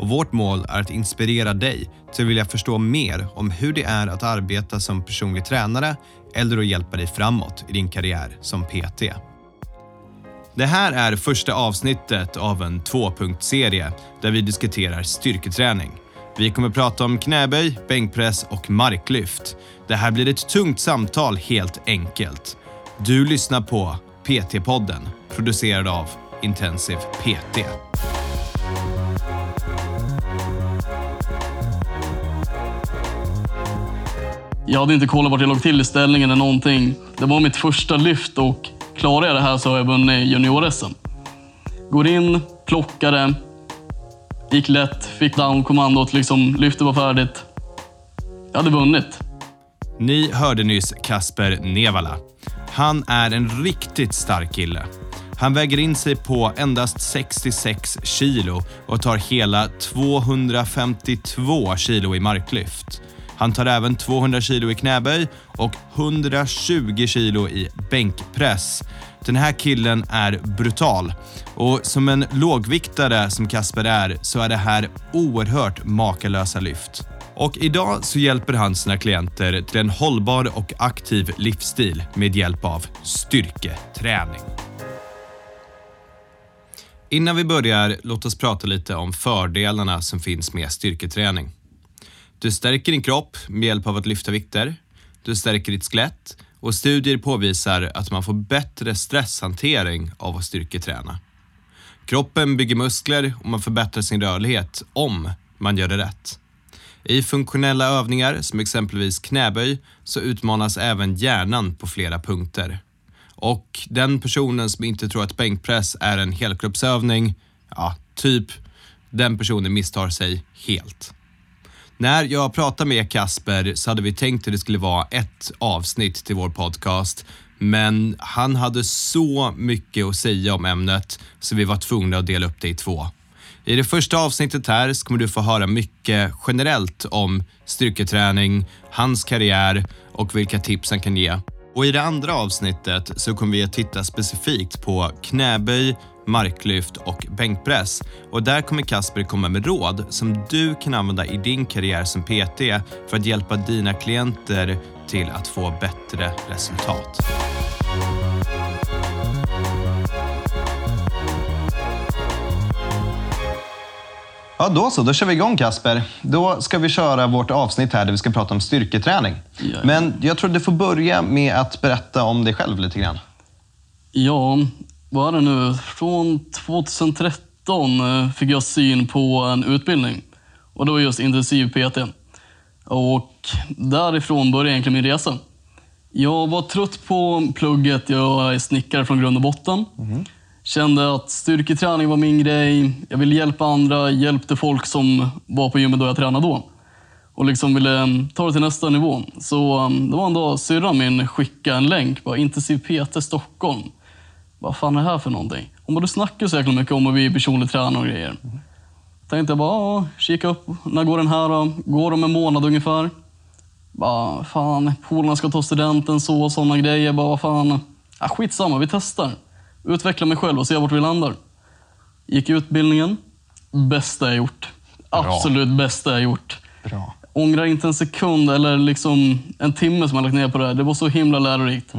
och vårt mål är att inspirera dig till att vilja förstå mer om hur det är att arbeta som personlig tränare eller att hjälpa dig framåt i din karriär som PT. Det här är första avsnittet av en tvåpunktsserie där vi diskuterar styrketräning. Vi kommer prata om knäböj, bänkpress och marklyft. Det här blir ett tungt samtal helt enkelt. Du lyssnar på PT-podden producerad av Intensiv PT. Jag hade inte kollat vart jag låg till i ställningen eller någonting. Det var mitt första lyft och klarar jag det här så har jag vunnit junior-SM. Går in, plockar det. Gick lätt, fick down-kommandot, liksom, lyftet var färdigt. Jag hade vunnit. Ni hörde nyss Kasper Nevala. Han är en riktigt stark kille. Han väger in sig på endast 66 kilo och tar hela 252 kilo i marklyft. Han tar även 200 kilo i knäböj och 120 kilo i bänkpress. Den här killen är brutal och som en lågviktare som Kasper är så är det här oerhört makalösa lyft. Och idag så hjälper han sina klienter till en hållbar och aktiv livsstil med hjälp av styrketräning. Innan vi börjar, låt oss prata lite om fördelarna som finns med styrketräning. Du stärker din kropp med hjälp av att lyfta vikter. Du stärker ditt skelett och studier påvisar att man får bättre stresshantering av att styrketräna. Kroppen bygger muskler och man förbättrar sin rörlighet om man gör det rätt. I funktionella övningar som exempelvis knäböj så utmanas även hjärnan på flera punkter. Och den personen som inte tror att bänkpress är en helkroppsövning, ja, typ, den personen misstar sig helt. När jag pratade med Kasper så hade vi tänkt att det skulle vara ett avsnitt till vår podcast. Men han hade så mycket att säga om ämnet så vi var tvungna att dela upp det i två. I det första avsnittet här så kommer du få höra mycket generellt om styrketräning, hans karriär och vilka tips han kan ge. Och i det andra avsnittet så kommer vi att titta specifikt på knäböj, marklyft och bänkpress. Och där kommer Kasper komma med råd som du kan använda i din karriär som PT för att hjälpa dina klienter till att få bättre resultat. Ja, då så. Då kör vi igång Kasper. Då ska vi köra vårt avsnitt här där vi ska prata om styrketräning. Ja. Men jag tror du får börja med att berätta om dig själv lite grann. Ja, vad är det nu? Från 2013 eh, fick jag syn på en utbildning. Och det var just intensiv PT. Och därifrån började egentligen min resa. Jag var trött på plugget. Jag är snickare från grund och botten. Kände att styrketräning var min grej. Jag ville hjälpa andra. Hjälpte folk som var på gymmet då jag tränade då. Och liksom ville mm, ta det till nästa nivå. Så mm, det var en dag syrran min skickade en länk. Bara, Intensiv PT Stockholm. Vad fan är det här för någonting? Hon bara, du snackar så jäkla mycket om att bli personlig tränare och grejer. Tänkte jag bara, kika upp. När går den här då? Går om en månad ungefär. Bara, fan, polarna ska ta studenten, så och sådana grejer. Bara, vad fan. Ja, skitsamma, vi testar. Utveckla mig själv och se vart vi landar. Gick utbildningen. Bästa jag gjort. Absolut bästa jag gjort. Bra. Ångrar inte en sekund eller liksom en timme som jag lagt ner på det här. Det var så himla lärorikt.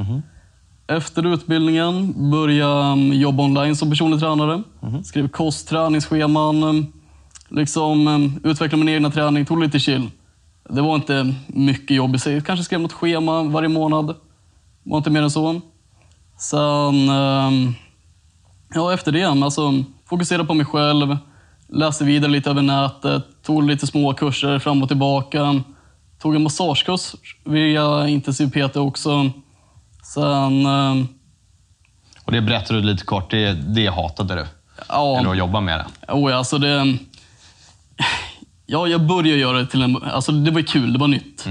Efter utbildningen började jag jobba online som personlig tränare. Skrev kost, träningsscheman, liksom, um, utvecklade min egna träning, tog lite chill. Det var inte mycket jobb i sig. Kanske skrev något schema varje månad. var inte mer än så. Sen, um, ja efter det, alltså, fokuserade på mig själv. Läste vidare lite över nätet, tog lite små kurser fram och tillbaka. Tog en massagekurs via intensiv PT också. Sen, um, Och det berättar du lite kort, det, det hatade du? ja. Eller att jobba med det? Oh, ja, alltså det... Ja, jag började göra det till en... Alltså det var kul, det var nytt.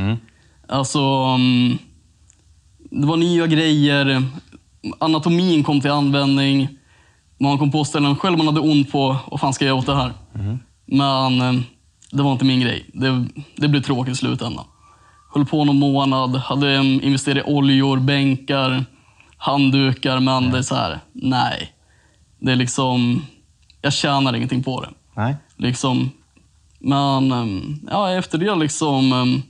Alltså, mm, det var nya grejer. Anatomin kom till användning. Man kom på ställen själv man hade ont på. Vad fan ska jag göra åt det här? Men eh, det var inte min grej. Det, det blev tråkigt i slutändan. Höll på någon månad, hade investerat i oljor, bänkar, handdukar. Men det är så här, nej. Det är liksom, jag tjänar ingenting på det. Nej. Liksom, men ehm, ja, efter det liksom, ehm,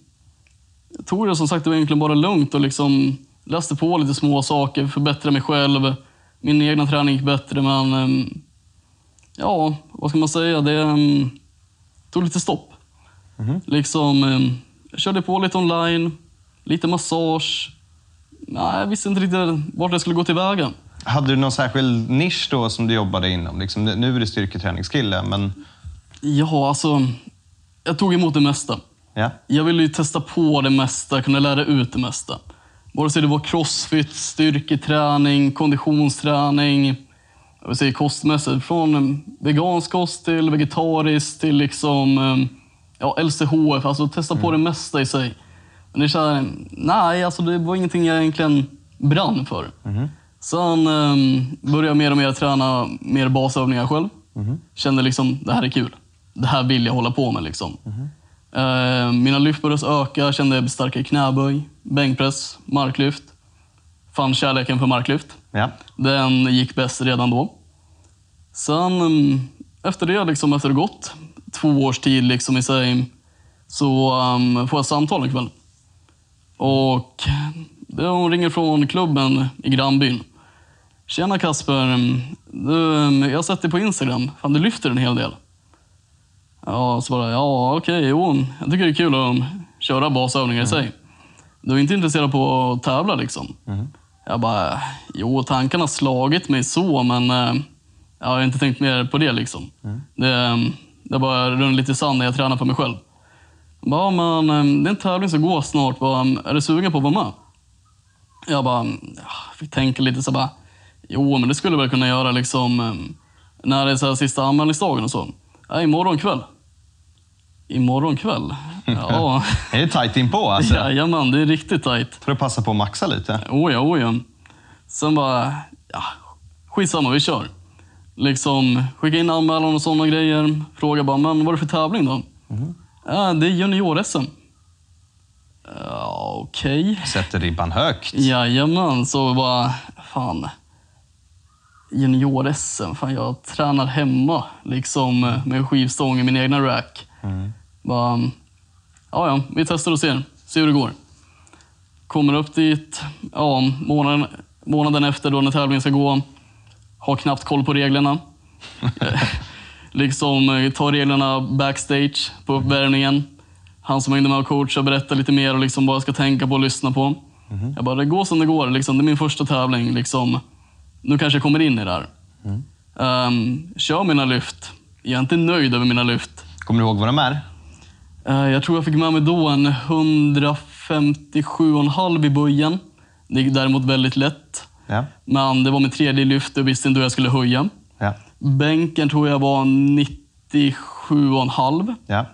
jag tog det som sagt det var egentligen bara lugnt och liksom läste på lite små saker, förbättrade mig själv. Min egna träning gick bättre, men ehm, ja, vad ska man säga? Det tog lite stopp. Liksom, ehm, jag körde på lite online, lite massage. Nej, jag visste inte riktigt vart jag skulle gå tillväga. Hade du någon särskild nisch då som du jobbade inom? Liksom, nu är du styrketräningskille, men Ja, alltså, jag tog emot det mesta. ja. Jag ville ju testa på det mesta, kunna lära ut det mesta. Vare sig det var crossfit, styrketräning, konditionsträning, jag vill säga kostmässigt. Från vegansk kost till vegetarisk till liksom, eh, ja, LCHF. Alltså testa på det mesta i sig. Men det är så här, nej, alltså det var ingenting jag egentligen brann för. Sen eh, började jag mer och mer träna mer basövningar själv. Kände liksom, det här är kul. Det här vill jag hålla på med. Liksom. Eh, mina lyft började öka, kände jag starkare knäböj, bänkpress, marklyft. Fann kärleken för marklyft. ja. Den gick bäst redan då. Sen mm, efter det, liksom, efter det gått två års tid liksom, i sig, så um, får jag samtal en kväll. Och hon ringer från klubben i grannbyn. Tjena Kasper, mm, du, mm, jag har sett dig på Instagram. Fan, du lyfter en hel del. Ja, så bara, ja okej, jo, jag tycker det är kul att köra basövningar i sig. Du är inte intresserad på att tävla liksom? Jag bara, jo tankarna har slagit mig så, men eh, jag har inte tänkt mer på det liksom. Det, det bara runnit lite i sand när jag tränar för mig själv. Jag bara, ja, men eh, det är en tävling som går snart. Bara, är du sugen på att vara med? Jag bara, ja, fick tänka lite så bara, jo men det skulle jag väl kunna göra liksom eh, när det är så här sista anmälningsdagen och så. Ja, imorgon kväll. Imorgon kväll? Ja, Det är tajt inpå alltså. jajamän, det är riktigt tajt. För att passa på att maxa lite. Oh ja, oh. Sen bara, ja, skitsamma, vi kör. Liksom, skicka in anmälan och sådana grejer. Fråga bara, men vad är det för tävling då? Ja, det är junior-SM. Ja, okej. Sätter ribban högt. Jajamän, så bara, fan. Junior-SM, fan jag tränar hemma liksom med skivstång i min egna rack. Bara, ja, ja, vi testar och ser. Se hur det går. Kommer upp dit, ja, månaden, månaden efter då när tävlingen ska gå. Har knappt koll på reglerna. liksom eh, tar reglerna backstage på uppvärmningen. Han som hängde med och coachade berättar lite mer och liksom vad jag ska tänka på och lyssna på. Jag bara, det går som det går. Liksom. Det är min första tävling. Liksom. Nu kanske jag kommer in i det här. Ehm, kör mina lyft. Jag är inte nöjd över mina lyft. Kommer du ihåg vad de är? Eh, Jag tror jag fick med mig då en 157,5 i böjen. Det gick däremot väldigt lätt. Ja. Men det var mitt tredje lyft och visste inte hur jag skulle höja. Ja. Bänken tror jag var 97,5. ja.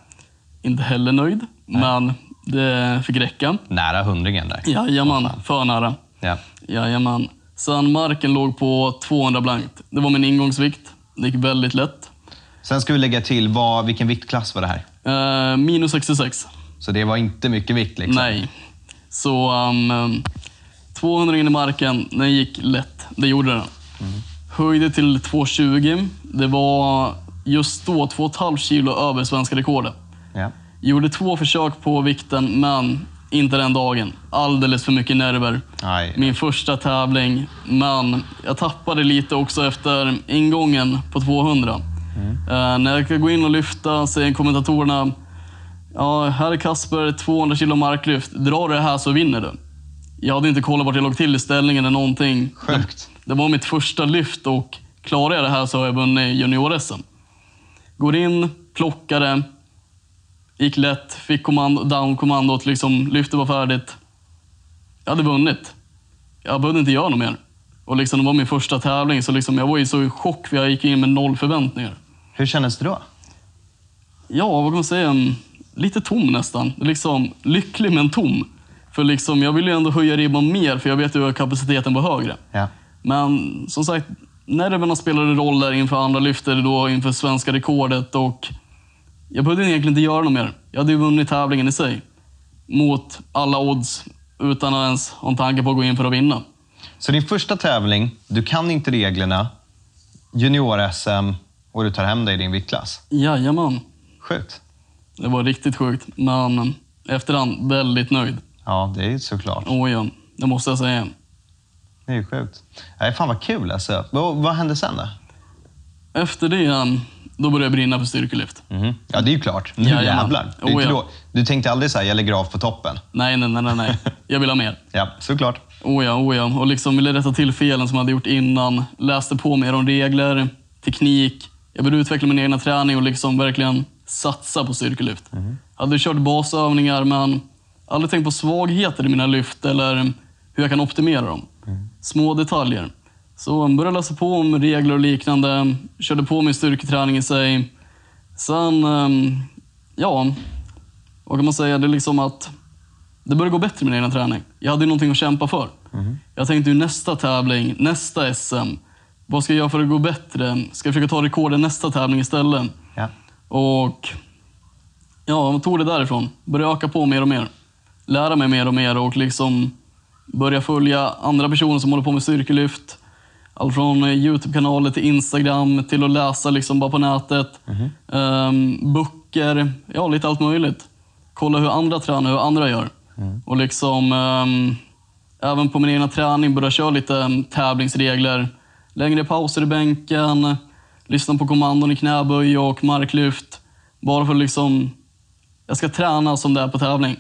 Inte heller nöjd, men det fick räcka. Nära hundringen där. Jajamän, för nära. Ja. Jajamän. Sen marken låg på 200 blankt. Det var min ingångsvikt. Det gick väldigt lätt. Sen ska vi lägga till, vad, vilken viktklass var det här? Eh, minus 66. Så det var inte mycket vikt liksom? Nej. Så um, 200 in i marken, den gick lätt. Det gjorde den. Höjde till 220. Det var just då 2,5 kilo över svenska rekordet. Ja. Gjorde två försök på vikten, men inte den dagen. Alldeles för mycket nerver. Aj. Min första tävling, men jag tappade lite också efter ingången på 200. Eh, när jag ska gå in och lyfta säger kommentatorerna Ja, här är Kasper, 200 kilo marklyft. Drar du det här så vinner du. Jag hade inte kollat vart jag låg till i ställningen eller någonting. Sjukt. Det var mitt första lyft och klarar jag det här så har jag vunnit junior-SM. Går in, plockar det. Gick lätt, fick kommando, down-kommandot, liksom, lyftet var färdigt. Jag hade vunnit. Jag behövde inte göra något mer. Och liksom, det var min första tävling, så liksom, jag var ju så i chock för jag gick in med noll förväntningar. Hur kändes det då? Ja, vad kan man säga? Lite tom nästan. Liksom, lycklig men tom. För liksom, jag vill ju ändå höja ribban mer, för jag vet ju att kapaciteten var högre. Ja. Men som sagt, nerverna spelade roller inför andra lyfter, då inför svenska rekordet och jag behövde egentligen inte göra något mer. Jag hade ju vunnit tävlingen i sig. Mot alla odds, utan att ens ha en tanke på att gå in för att vinna. Så din första tävling, du kan inte reglerna, junior-SM och du tar hem dig i din viktklass. Jajamän. Sjukt. Det var riktigt sjukt, men efterhand väldigt nöjd. Ja, det är ju såklart. Åh ja, det måste jag säga. Det är ju sjukt. Nej, fan vad kul alltså. Vad, vad hände sen då? Efter det, då började jag brinna för styrkelyft. Mhm. Ja, det är ju klart. Nu Jajamän. jävlar. Det är Oh, ja. då, du tänkte aldrig så här, jag lägger av på toppen? Nej, nej, nej, nej, nej. Jag vill ha mer. Ja, såklart. Oh ja, oh ja. Och liksom ville rätta till felen som jag hade gjort innan. Läste på mer om regler, teknik. Jag ville utveckla min egna träning och liksom verkligen satsa på styrkelyft. Jag hade kört basövningar men aldrig tänkt på svagheter i mina lyft eller hur jag kan optimera dem. Små detaljer. Så började läsa på om regler och liknande. Körde på min styrketräning i sig. Sen, ehm, ja, vad kan man säga? Det är liksom att det började gå bättre med min egna träning. Jag hade ju någonting att kämpa för. Jag tänkte ju nästa tävling, nästa SM. Vad ska jag göra för att gå bättre? Ska jag försöka ta rekorden nästa tävling istället? Ja. Och ja, jag tog det därifrån. Började öka på mer och mer. Lära mig mer och mer och liksom börja följa andra personer som håller på med styrkelyft. Allt från Youtube-kanaler till Instagram till att läsa liksom bara på nätet. Um, böcker, ja lite allt möjligt. Kolla hur andra tränar, hur andra gör. Och liksom ehm, även på min egna träning börja köra lite em, tävlingsregler. Längre pauser i bänken, lyssna på kommandon i knäböj och marklyft. Bara för liksom, jag ska träna som det är på tävling.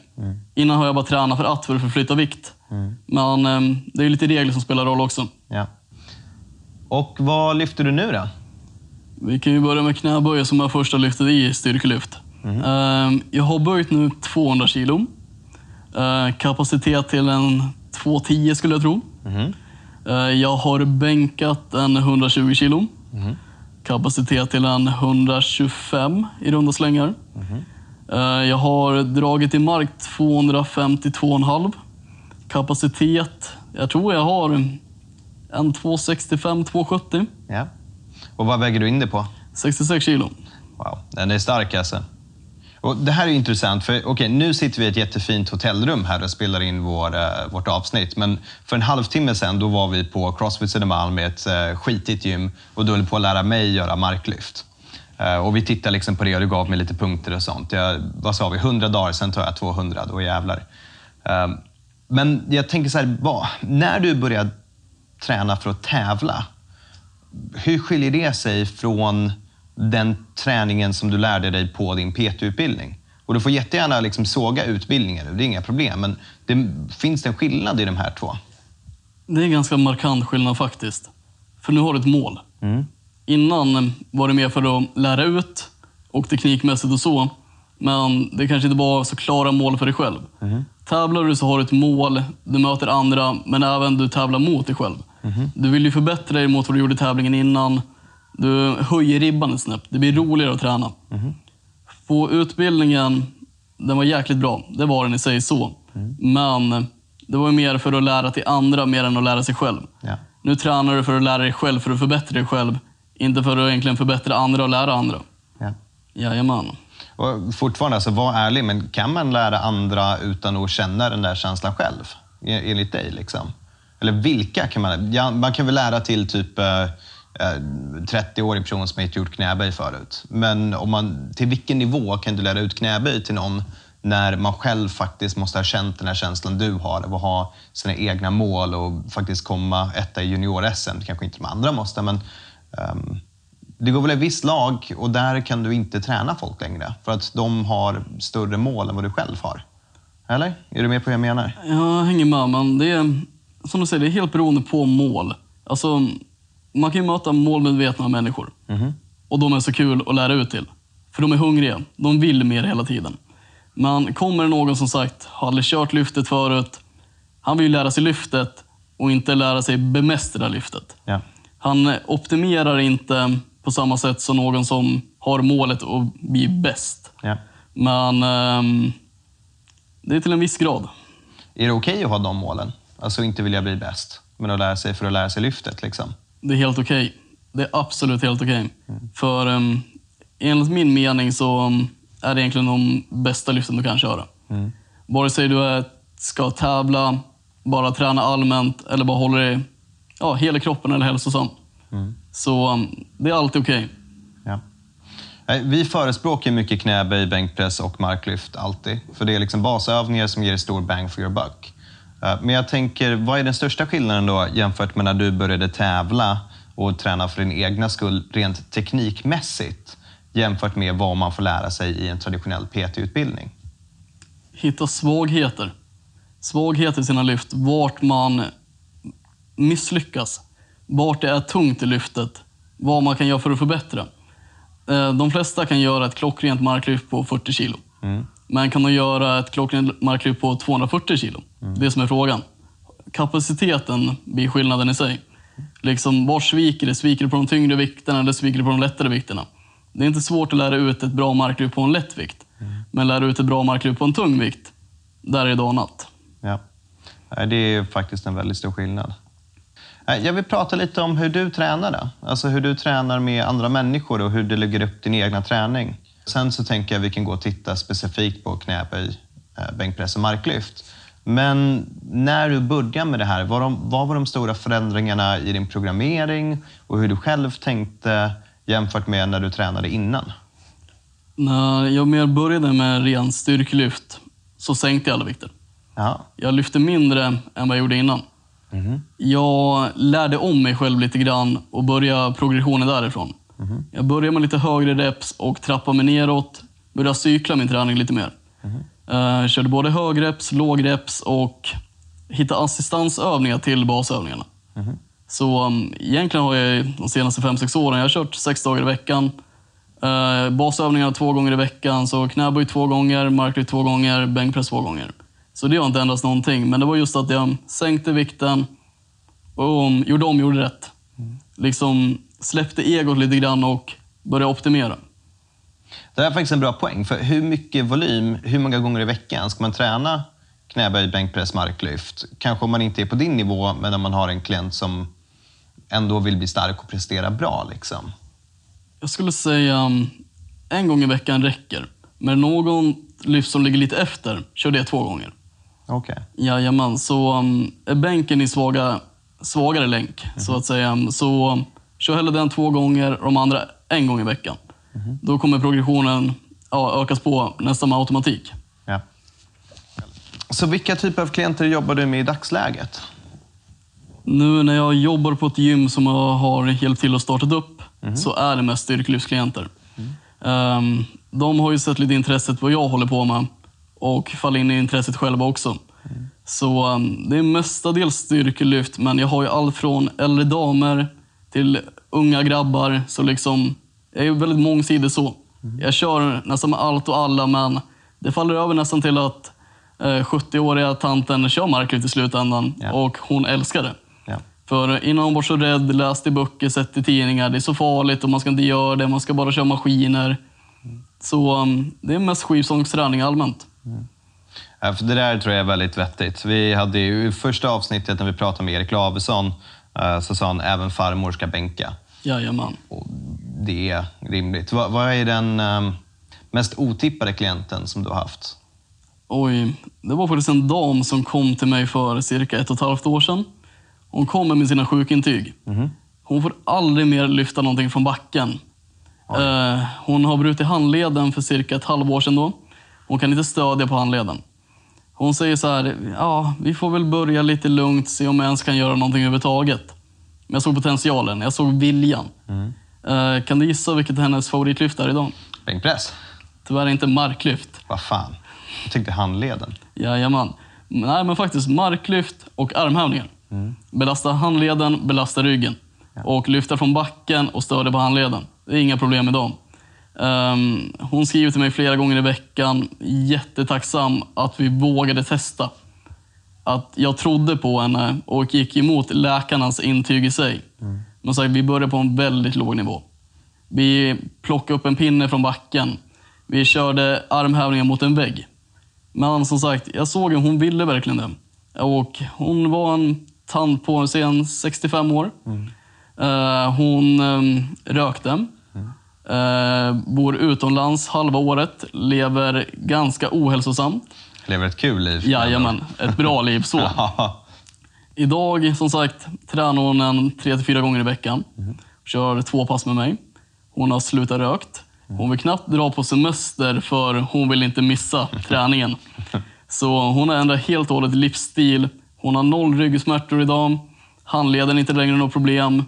Innan har jag bara tränat för att, för att förflytta vikt. Men em, det är lite regler som spelar roll också. ja. Och vad lyfter du nu då? Vi kan ju börja med knäböj som är första lyftet i styrkelyft. Ehm, Jag har böjt nu 200 kilo. Eh, Kapacitet till en 210 skulle jag tro. Eh, Jag har bänkat en 120 kilo. Kapacitet till en 125 i runda slängar. Eh, Jag har dragit i mark 252,5. Kapacitet, jag tror jag har en 265-270. Ja. Och vad väger du in det på? 66 kilo. Wow, den är stark alltså. Och det här är intressant, för okej, nu sitter vi i ett jättefint hotellrum här och spelar in vår, eh, vårt avsnitt. Men för en halvtimme sedan då var vi på Crossfit Södermalm med ett uh, skitigt gym och du höll på att lära mig göra marklyft. Eh, och vi tittade liksom på det och du gav mig lite punkter och sånt. Jag, vad sa vi, 100 dagar, sen tar jag 200, då jävlar. Eh, men jag tänker så här, vad, när du började träna för att tävla, hur skiljer det sig från den träningen som du lärde dig på din PT-utbildning? Och du får jättegärna liksom såga utbildningen, det är inga problem. Men det, finns det en skillnad i de här två? Det är ganska markant skillnad faktiskt. För nu har du ett mål. Innan var det mer för att lära ut och teknikmässigt och så. Men det kanske inte var så klara mål för dig själv. Tävlar du så har du ett mål, du möter andra, men även du tävlar mot dig själv. Du vill ju förbättra dig mot vad du gjorde i tävlingen innan. Du höjer ribban ett snäpp. Det blir roligare att träna. På utbildningen, den var jäkligt bra. Det var den i sig så. Men det var mer för att lära till andra mer än att lära sig själv. Ja. Nu tränar du för att lära dig själv, för att förbättra dig själv. Inte för att egentligen förbättra andra och lära andra. Ja. Jajamän. Och fortfarande, alltså, var ärlig, men kan man lära andra utan att känna den där känslan själv? E- Enligt dig? Liksom? Eller vilka kan man... Ja, man kan väl lära till typ eh, eh, 30-årig person som inte gjort knäböj förut. Men om man, till vilken nivå kan du lära ut knäböj till någon när man själv faktiskt måste ha känt den här känslan du har av att ha sina egna mål och faktiskt komma etta i junior-SM. Kanske inte de andra måste, men det går väl en viss lag och där kan du inte träna folk längre för att de har större mål än vad du själv har. Eller? Är du med på vad jag menar? Jag hänger med, men det är som du säger, det är helt beroende på mål. Alltså, man kan ju möta målmedvetna människor. Och de är så kul att lära ut till. För de är hungriga. De vill mer hela tiden. Men kommer det någon som sagt, har aldrig kört lyftet förut. Han vill ju lära sig lyftet och inte lära sig bemästra lyftet. Ja. Han optimerar inte på samma sätt som någon som har målet att bli bäst. ja. Men ehm, det är till en viss grad. Är det okej att ha de målen? Alltså inte vilja bli bäst, men att lära sig för att lära sig lyftet liksom. Det är helt okej. Det är absolut helt okej. För um, enligt min mening så um, är det egentligen de bästa lyften du kan köra. Mm. Vare sig du är, ska tävla, bara träna allmänt eller bara hålla dig ja, hela kroppen eller hälsosam. Så um, det är alltid okej. Ja. Nej, Vi förespråkar mycket knäböj, bänkpress och marklyft alltid. För det är liksom basövningar som ger stor bang for your buck. Eh, Men jag tänker, vad är den största skillnaden då jämfört med när du började tävla och träna för din egna skull rent teknikmässigt jämfört med vad man får lära sig i en traditionell PT-utbildning? Hitta svagheter. Svagheter i sina lyft. Vart man misslyckas. Vart det är tungt i lyftet. Vad man kan göra för att förbättra. Eh, De flesta kan göra ett klockrent marklyft på 40 kilo. Men kan de göra ett klockrent marklyft på 240 kilo? Det som är frågan. Kapaciteten blir skillnaden i sig. Liksom, var sviker det? Sviker det på de tyngre vikterna eller sviker det på de lättare vikterna? Det är inte svårt att lära ut ett bra marklyft på en lätt vikt. Men lära ut ett bra marklyft på en tung vikt, där är det dag och natt. Ja. Det är faktiskt en väldigt stor skillnad. Jag vill prata lite om hur du tränar. Då. Alltså hur du tränar med andra människor och hur du lägger upp din egna träning. Sen så tänker jag att vi kan gå och titta specifikt på knäböj, eh, bänkpress och marklyft. Men när du började med det här, vad, de, vad var de stora förändringarna i din programmering och hur du själv tänkte jämfört med när du tränade innan? När jag mer började med ren styrkelyft så sänkte jag alla vikter. Ja. Jag lyfte mindre än vad jag gjorde innan. Jag lärde om mig själv lite grann och började progressionen därifrån. Jag började med lite högre reps och trappade mig neråt. Började cykla min träning lite mer. Eh, körde både högreps, lågreps och hittade assistansövningar till basövningarna. Så um, egentligen har jag de senaste 5-6 åren jag har kört sex dagar i veckan. Uh, basövningar två gånger i veckan, så knäböj två gånger, marklyft två gånger, bänkpress två gånger. Så det har inte ändrats någonting, men det var just att jag sänkte vikten och um, gjorde om, gjorde rätt. Liksom släppte egot lite grann och började optimera. Det här är faktiskt en bra poäng. För hur mycket volym, hur många gånger i veckan ska man träna knäböj, bänkpress, marklyft? Kanske om man inte är på din nivå, men om man har en klient som ändå vill bli stark och prestera bra. Liksom. Jag skulle säga um, en gång i veckan räcker. Men någon lyft som ligger lite efter, kör det två gånger. Okej. Jajamän, så um, är bänken i svaga, svagare länk, så att säga. Så kör hellre den två gånger och de andra en gång i veckan. Då kommer progressionen ja, ökas på nästan med automatik. Ja. Så vilka typer av klienter jobbar du med i dagsläget? Nu när jag jobbar på ett gym som jag har hjälpt till att starta upp så är det mest styrkelyftsklienter. Um, de har ju sett lite intresset vad jag håller på med och faller in i intresset själva också. Så um, det är mestadels styrkelyft men jag har ju allt från äldre damer till unga grabbar. Så liksom, jag är ju väldigt mångsidig så. Jag kör nästan med allt och alla men det faller över nästan till att eh, 70-åriga tanten kör marklyft i slutändan Ja. och hon älskar det. Ja. För innan hon var så rädd, läste i böcker, sett i tidningar, det är så farligt och man ska inte göra det, man ska bara köra maskiner. Så um, det är mest skivsångsträning allmänt. Ja, för det där tror jag är väldigt vettigt. Vi hade ju i första avsnittet när vi pratade med Erik Lavesson eh, så sa han även farmor ska bänka. Jajamän. Och det är rimligt. Vad, vad är den eh, mest otippade klienten som du har haft? Oj, det var faktiskt en dam som kom till mig för cirka ett och ett halvt år sedan. Hon kommer med sina sjukintyg. Hon får aldrig mer lyfta någonting från backen. Eh, hon har brutit handleden för cirka ett halvår sedan då. Hon kan inte stödja på handleden. Hon säger så här, ja, vi får väl börja lite lugnt, se om jag ens kan göra någonting överhuvudtaget. Men jag såg potentialen, jag såg viljan. Eh, kan du gissa vilket hennes favoritlyft är idag? Bänkpress? Tyvärr inte marklyft. Vad fan? Jag tyckte handleden. Jajamän. Nej, men faktiskt marklyft och armhävningar. Belasta handleden, belasta ryggen. Och lyfta från backen och stödja på handleden. Det är inga problem med Ehm, hon skriver till mig flera gånger i veckan. Jättetacksam att vi vågade testa. Att jag trodde på henne och gick emot läkarnas intyg i sig. Men sagt, vi började på en väldigt låg nivå. Vi plockade upp en pinne från backen. Vi körde armhävningar mot en vägg. Men som sagt, jag såg att hon ville verkligen det. Och hon var en tant på sen 65 år. Eh, hon eh, rökte. Eh, bor utomlands halva året. Lever ganska ohälsosamt. Lever ett kul liv. Jajamän, ett bra liv så. Ja. Idag, som sagt, tränar hon en tre till fyra gånger i veckan. Kör två pass med mig. Hon har slutat rökt. Hon vill knappt dra på semester för hon vill inte missa träningen. Så hon har ändrat helt och hållet livsstil. Hon har noll ryggsmärtor idag. Handleden är inte längre något problem.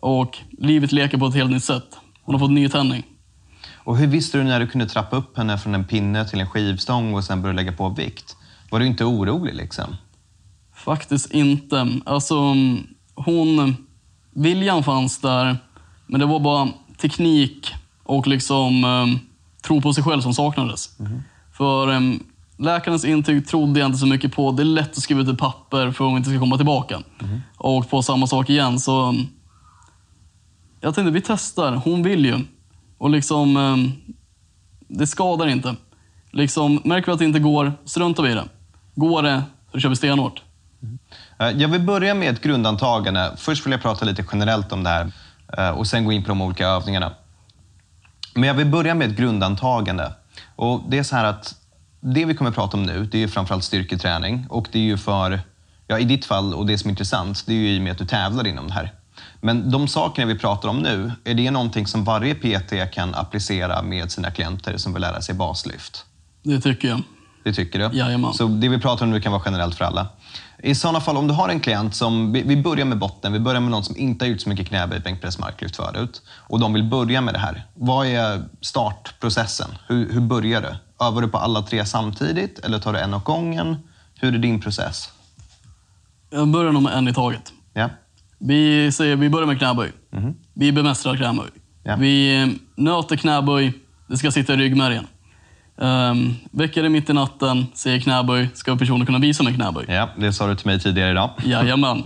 Och livet leker på ett helt nytt sätt. Hon har fått ny tändning. Och hur visste du när du kunde trappa upp henne från en pinne till en skivstång och sen börja lägga på vikt? Var du inte orolig liksom? Faktiskt inte. Alltså, hon... Viljan fanns där, men det var bara teknik och liksom um, tro på sig själv som saknades. För um, läkarens intyg trodde jag inte så mycket på. det är lätt att skriva ut ett papper för att hon inte ska komma tillbaka. Och på samma sak igen. Så jag tänkte, vi testar. Hon vill ju. Och liksom, eh, det skadar inte. Liksom, märker vi att det inte går, struntar vi i det. Går det, så kör vi stenhårt. Mm. Eh, jag vill börja med ett grundantagande. Först vill jag prata lite generellt om det här eh, och sen gå in på de olika övningarna. Men jag vill börja med ett grundantagande. Och det är så här att det vi kommer att prata om nu, det är framförallt styrketräning. Och det är ju för, ja i ditt fall och det som är intressant, det är ju i och med att du tävlar inom det här. Men de sakerna vi pratar om nu, är det någonting som varje PT kan applicera med sina klienter som vill lära sig baslyft? Det tycker jag. Det tycker du? Jajamän. Så det vi pratar om nu kan vara generellt för alla. I sådana fall, om du har en klient som, vi, börjar med botten, vi börjar med någon som inte har gjort så mycket knäböj, bänkpress, marklyft förut och de vill börja med det här. Vad är startprocessen? Hur, hur börjar du? Övar du på alla tre samtidigt eller tar du en åt gången? Hur är din process? Jag börjar nog med en i taget. Ja, Vi säger vi börjar med knäböj. Vi bemästrar knäböj. Ja. Vi eh, nöter knäböj. Det ska sitta i ryggmärgen. Um, väcker det mitt i natten, säger knäböj, ska personen kunna visa mig knäböj. ja, det sa du till mig tidigare idag. Jajamän.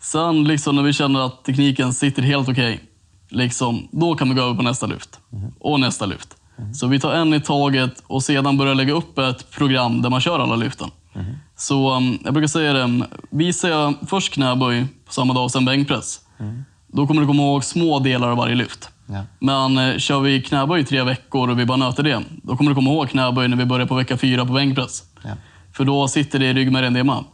Sen liksom när vi känner att tekniken sitter helt okej, liksom, då kan vi gå över på nästa lyft. Och nästa lyft. Så vi tar en i taget och sedan börjar lägga upp ett program där man kör alla lyften. Så um, jag brukar säga det, visar jag först knäböj på samma dag och sen bänkpress, då kommer du komma ihåg små delar av varje lyft. Ja. Men eh, kör vi knäböj i tre veckor och vi bara nöter det, då kommer du komma ihåg knäböj när vi börjar på vecka fyra på bänkpress. Ja. För då sitter det i ryggmärgen det med.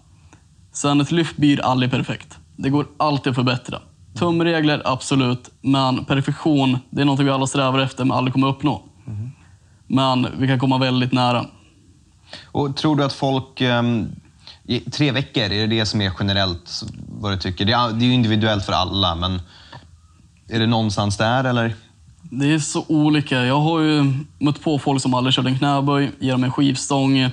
Sen ett lyft blir aldrig perfekt. Det går alltid att förbättra. Tumregler, absolut. Men perfektion, det är något vi alla strävar efter men aldrig kommer uppnå. Men vi kan komma väldigt nära. Och tror du att folk... ehm, i tre veckor, är det det som är generellt vad du tycker? Det är, det är ju individuellt för alla, men är det någonstans där eller? Det är så olika. Jag har ju mött på folk som aldrig kört en knäböj, ger dem en skivstång.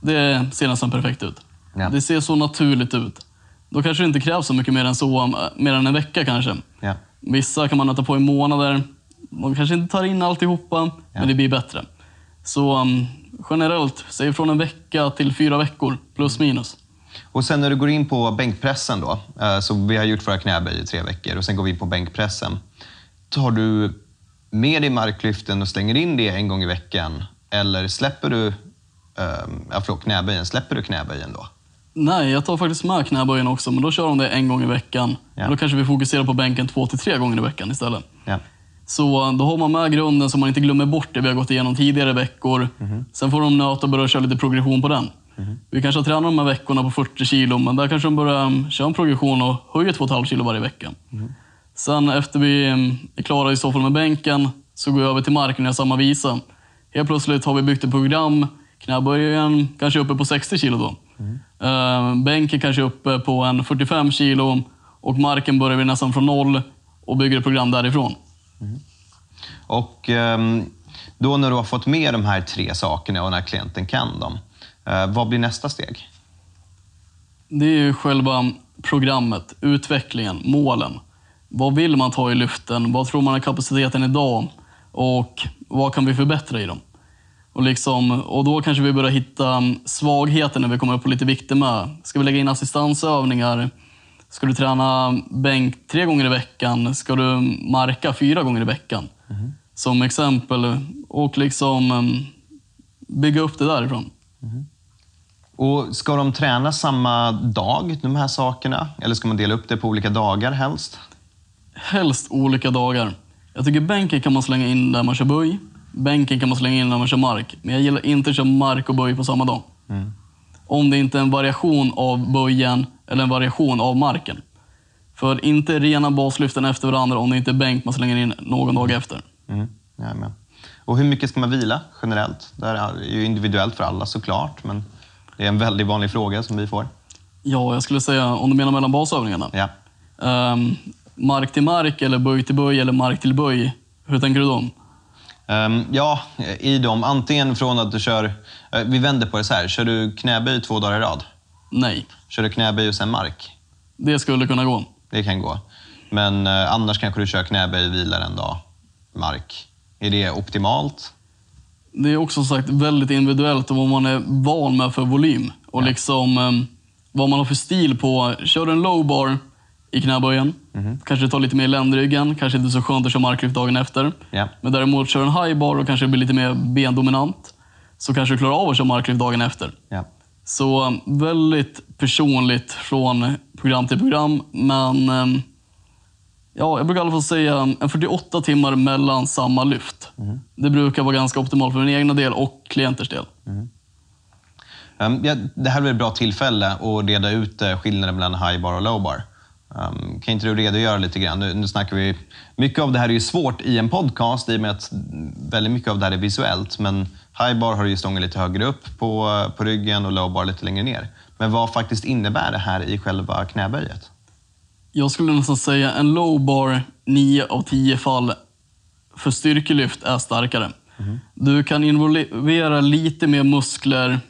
Det ser nästan perfekt ut. Ja. Det ser så naturligt ut. Då kanske det inte krävs så mycket mer än så, mer än en vecka kanske. Ja. Vissa kan man nöta på i månader. De kanske inte tar in alltihopa, men det blir bättre. Så um, generellt, säg från en vecka till fyra veckor, plus minus. Och sen när du går in på bänkpressen då, eh, så vi har gjort våra knäböj i tre veckor och sen går vi in på bänkpressen. Tar du med dig marklyften och slänger in det en gång i veckan? Eller släpper du, eh, förlåt, knäböjen, släpper du knäböjen då? Nej, jag tar faktiskt med knäböjen också, men då kör de det en gång i veckan. Ja. Då kanske vi fokuserar på bänken två till tre gånger i veckan istället. Ja. Så då har man med grunden så man inte glömmer bort det vi har gått igenom tidigare veckor. Sen får de nöta och börja köra lite progression på den. Vi kanske har tränat de här veckorna på 40 kilo, men där kanske de börjar um, köra en progression och höjer 2,5 kilo varje vecka. Sen efter vi um, är klara i så fall med bänken så går jag över till marken och gör samma visa. Helt plötsligt har vi byggt ett program. Knäböjen kanske är uppe på 60 kilo då. Uh, bänken kanske är uppe på en 45 kilo och marken börjar vi nästan från noll och bygger ett program därifrån. Mm. Och ehm, då när du har fått med de här tre sakerna och när klienten kan dem, eh, vad blir nästa steg? Det är ju själva programmet, utvecklingen, målen. Vad vill man ta i lyften? Vad tror man är kapaciteten idag? Och vad kan vi förbättra i dem? Och, liksom, och då kanske vi börjar hitta svagheter när vi kommer upp på lite vikter med. Ska vi lägga in assistansövningar? Ska du träna bänk tre gånger i veckan? Ska du marka fyra gånger i veckan? Som exempel. Och liksom bygga upp det därifrån. Och Ska de träna samma dag, de här sakerna? Eller ska man dela upp det på olika dagar helst? Helst olika dagar. Jag tycker bänken kan man slänga in där man kör böj. Bänken kan man slänga in när man kör mark. Men jag gillar inte att köra mark och böj på samma dag. Om det inte är en variation av böjen eller en variation av marken. För inte rena baslyften efter varandra om det inte är bänk man slänger in någon dag efter. Mm. Jajamän. Och hur mycket ska man vila generellt? Det här är ju individuellt för alla såklart, men det är en väldigt vanlig fråga som vi får. Ja, jag skulle säga om du menar mellan basövningarna. Ja. Ehm, mark till mark eller böj till böj eller mark till böj. Hur tänker du då? Ehm, ja, i dem. Antingen från att du kör... eh, vi vänder på det så här. Kör du knäböj två dagar i rad? Nej, Kör du knäböj och sen mark? det skulle kunna gå. Det kan gå. Men eh, annars kanske du kör knäböj, vilar en dag, mark. Är det optimalt? Det är också sagt väldigt individuellt och vad man är van med för volym. Och liksom ehm, vad man har för stil på. Kör du en low bar i knäböjen, kanske det tar lite mer ländryggen, kanske inte så skönt att köra marklyft dagen efter. Ja. Men däremot kör en high bar och kanske blir lite mer bendominant, så kanske du klarar av att köra marklyft dagen efter. Ja. Så um, väldigt personligt från program till program. Men um, ja, jag brukar i alla fall säga um, en 48 timmar mellan samma lyft. Det brukar vara ganska optimalt för min egna del och klienters del. Um, ja, det här är väl ett bra tillfälle att reda ut uh, skillnaden mellan high bar och low bar. Um, kan inte du redogöra lite grann? Nu, nu snackar vi... Mycket av det här är ju svårt i en podcast i och med att väldigt mycket av det här är visuellt. Men high bar har ju stången lite högre upp på, på ryggen och low bar lite längre ner. Men vad faktiskt innebär det här i själva knäböjet? Jag skulle nästan säga en low bar 9 av 10 fall för styrkelyft är starkare. Du kan involvera lite mer muskler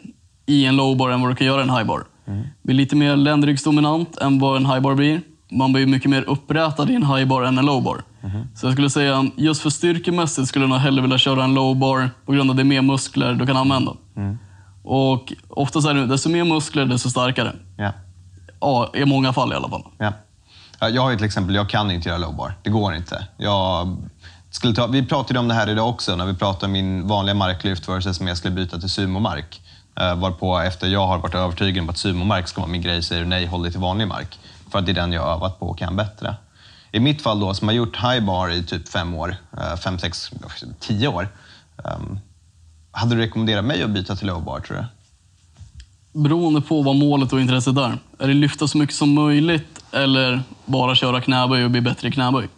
i en low bar än vad du kan göra i en high bar. Det blir lite mer ländryggsdominant än vad en high bar blir. Man blir mycket mer upprätad i en high bar än en low bar. Så jag skulle säga, just för styrkemässigt skulle jag nog hellre vilja köra en low bar på grund av att det är mer muskler du kan använda. Och oftast är det, desto mer muskler, desto starkare. Ja. Ja, i många fall i alla fall. Ja, Jag har ju till exempel, jag kan inte göra lowbar. Det går inte. Jag skulle ta, vi pratade om det här idag också, när vi pratade om min vanliga marklyft versus om jag skulle byta till sumomark. Uh, varpå efter jag har varit övertygad om att sumomark ska vara min grej, säger du nej, håll dig till vanlig mark. För att det är den jag har övat på och kan bättre. I mitt fall då, som har gjort high bar i typ fem år, eh, fem, sex, tio år. ehm, hade du rekommenderat mig att byta till lowbar tror du? Beroende på vad målet och intresset är. Är det lyfta så mycket som möjligt eller bara köra knäböj och bli bättre i knäböj?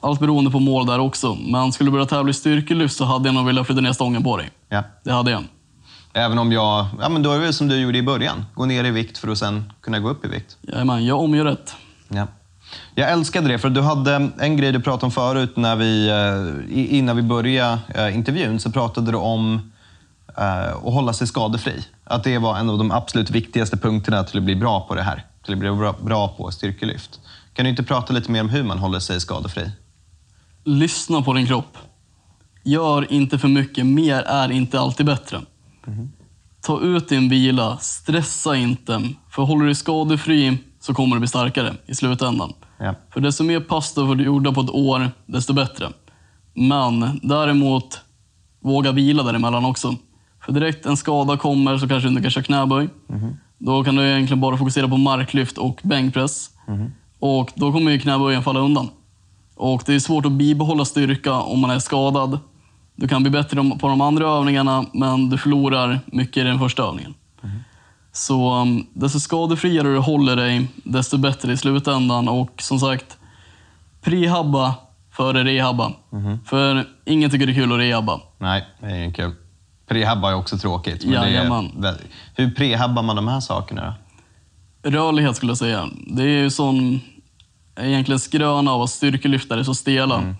Allt beroende på mål där också. Men skulle du börja tävla i styrkelyft så hade jag nog velat flytta ner stången på dig. Ja. Det hade jag. Även om jag, ja men då är det väl som du gjorde i början. Gå ner i vikt för att sen kunna gå upp i vikt. Jajamän, jag omgör rätt. Ja. Jag älskade det, för du hade en grej du pratade om förut när vi, eh, innan vi började eh, intervjun. Så pratade du om eh, att hålla sig skadefri. Att det var en av de absolut viktigaste punkterna till att bli bra på det här. Till att bli bra, bra på styrkelyft. Kan du inte prata lite mer om hur man håller sig skadefri? Lyssna på din kropp. Gör inte för mycket. Mer är inte alltid bättre. Ta ut din vila. Stressa inte. För håller du dig skadefri så kommer du bli starkare i slutändan. Ja. För desto mer pass du har gjorda på ett år, desto bättre. Men däremot, våga vila däremellan också. För direkt en skada kommer så kanske du inte kan köra knäböj. Då kan du egentligen bara fokusera på marklyft och bänkpress. Och då kommer ju knäböjen falla undan. Och det är svårt att bibehålla styrka om man är skadad. Du kan bli bättre på de andra övningarna, men du förlorar mycket i den första övningen. Så um, desto skadefriare du håller dig, desto bättre i slutändan. Och som sagt, prehabba före rehabba. För ingen tycker det är kul att rehabba. Nej, det är inte kul. Prehabba är också tråkigt. Men det Jajamän. är, väl- hur prehabbar man de här sakerna då? Rörlighet skulle jag säga. Det är ju sån egentligen skröna av att styrkelyftare är så stela.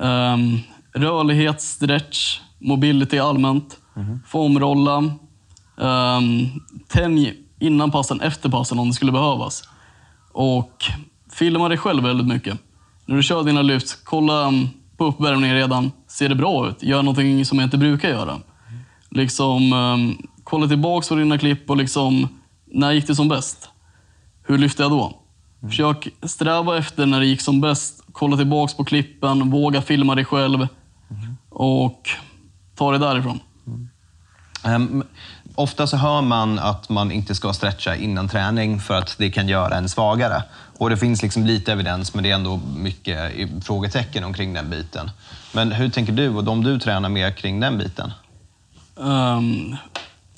Ehm, rörlighet, stretch, mobility allmänt, foamrolla, um, ehm, tänj innan passen, efter passen om det skulle behövas. Och filma dig själv väldigt mycket. När du kör dina lyft, kolla ehm, på uppvärmningen redan. Ser det bra ut? Gör någonting som jag inte brukar göra. Liksom, um, kolla tillbaka på dina klipp och liksom, när gick det som bäst? Hur lyfte jag då? Försök sträva efter när det gick som bäst. Kolla tillbaka på klippen, våga filma dig själv och ta det därifrån. Ehm, ofta så hör man att man inte ska stretcha innan träning för att det kan göra en svagare. Och det finns liksom lite evidens, men det är ändå mycket frågetecken omkring den biten. Men hur tänker du och de du tränar med kring den biten? Um,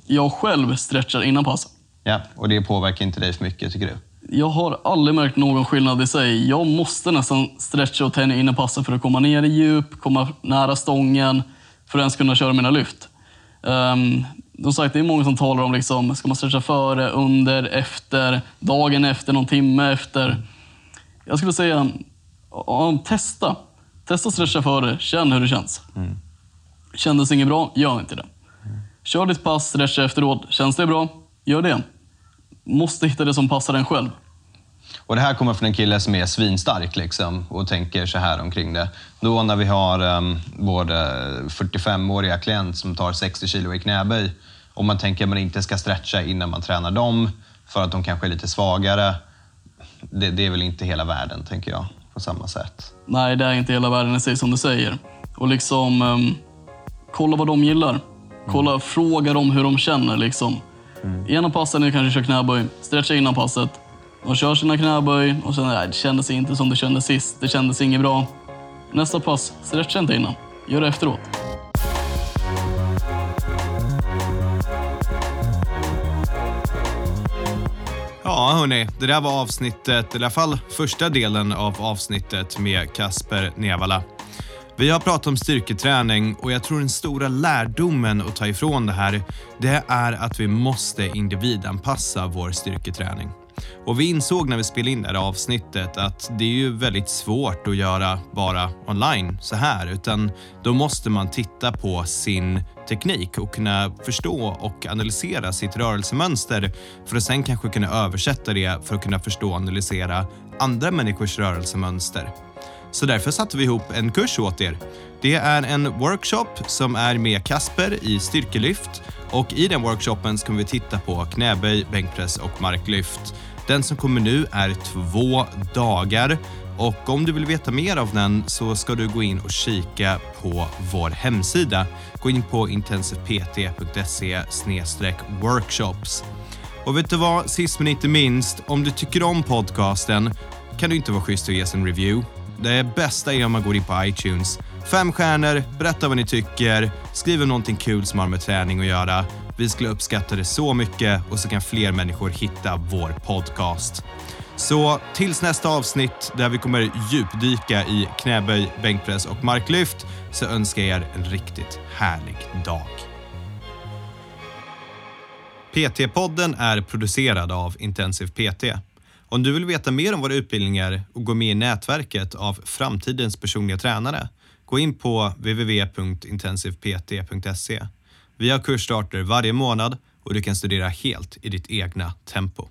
jag själv stretchar innan pass. Ja, och det påverkar inte dig för mycket tycker du? Jag har aldrig märkt någon skillnad i sig. Jag måste nästan stretcha och tänja innan passet för att komma ner i djup, komma nära stången, för att ens kunna köra mina lyft. Um, som sagt, det är många som talar om liksom, ska man stretcha före, under, efter, dagen efter, någon timme efter. Jag skulle säga, ja, testa. Testa stretcha före, känn hur det känns. Mm. Kändes inget bra, gör inte det. Kör ditt pass, stretcha efteråt. Känns det bra, gör det. Måste hitta det som passar en själv. Och det här kommer från en kille som är svinstark liksom, och tänker så här omkring det. Då när vi har um, vår 45-åriga klient som tar 60 kilo i knäböj och man tänker att man inte ska stretcha innan man tränar dem för att de kanske är lite svagare. Det, det är väl inte hela världen, tänker jag, på samma sätt. Nej, det är inte hela världen i sig som du säger. Och liksom, um, kolla vad de gillar. Kolla, mm. fråga dem hur de känner. Liksom. Mm. Ena passet är kanske kör knäböj, stretcha innan passet. De kör sina knäböj och sen, nej, det kändes inte som det kändes sist. Det kändes inget bra. Nästa pass, stretcha inte innan. Gör det efteråt. Ja, hörni. Det där var avsnittet, i alla fall första delen av avsnittet med Kasper Nevala. Vi har pratat om styrketräning och jag tror den stora lärdomen att ta ifrån det här, det är att vi måste individanpassa vår styrketräning. Och vi insåg när vi spelade in det här avsnittet att det är ju väldigt svårt att göra bara online så här, utan då måste man titta på sin teknik och kunna förstå och analysera sitt rörelsemönster för att sen kanske kunna översätta det för att kunna förstå och analysera andra människors rörelsemönster. Så därför satte vi ihop en kurs åt er. Det är en workshop som är med Kasper i styrkelyft och i den workshopen ska vi titta på knäböj, bänkpress och marklyft. Den som kommer nu är två dagar och om du vill veta mer av den så ska du gå in och kika på vår hemsida. Gå in på intensivpt.se workshops. Och vet du vad, sist men inte minst, om du tycker om podcasten kan du inte vara schysst och ge oss en review. Det bästa är om man går in på iTunes. Fem stjärnor, berätta vad ni tycker, skriv om någonting kul som har med träning att göra. Vi skulle uppskatta det så mycket och så kan fler människor hitta vår podcast. Så tills nästa avsnitt där vi kommer djupdyka i knäböj, bänkpress och marklyft så önskar jag er en riktigt härlig dag. PT-podden är producerad av Intensiv PT. Om du vill veta mer om våra utbildningar och gå med i nätverket av framtidens personliga tränare, gå in på www.intensivept.se. Vi har kursstarter varje månad och du kan studera helt i ditt egna tempo.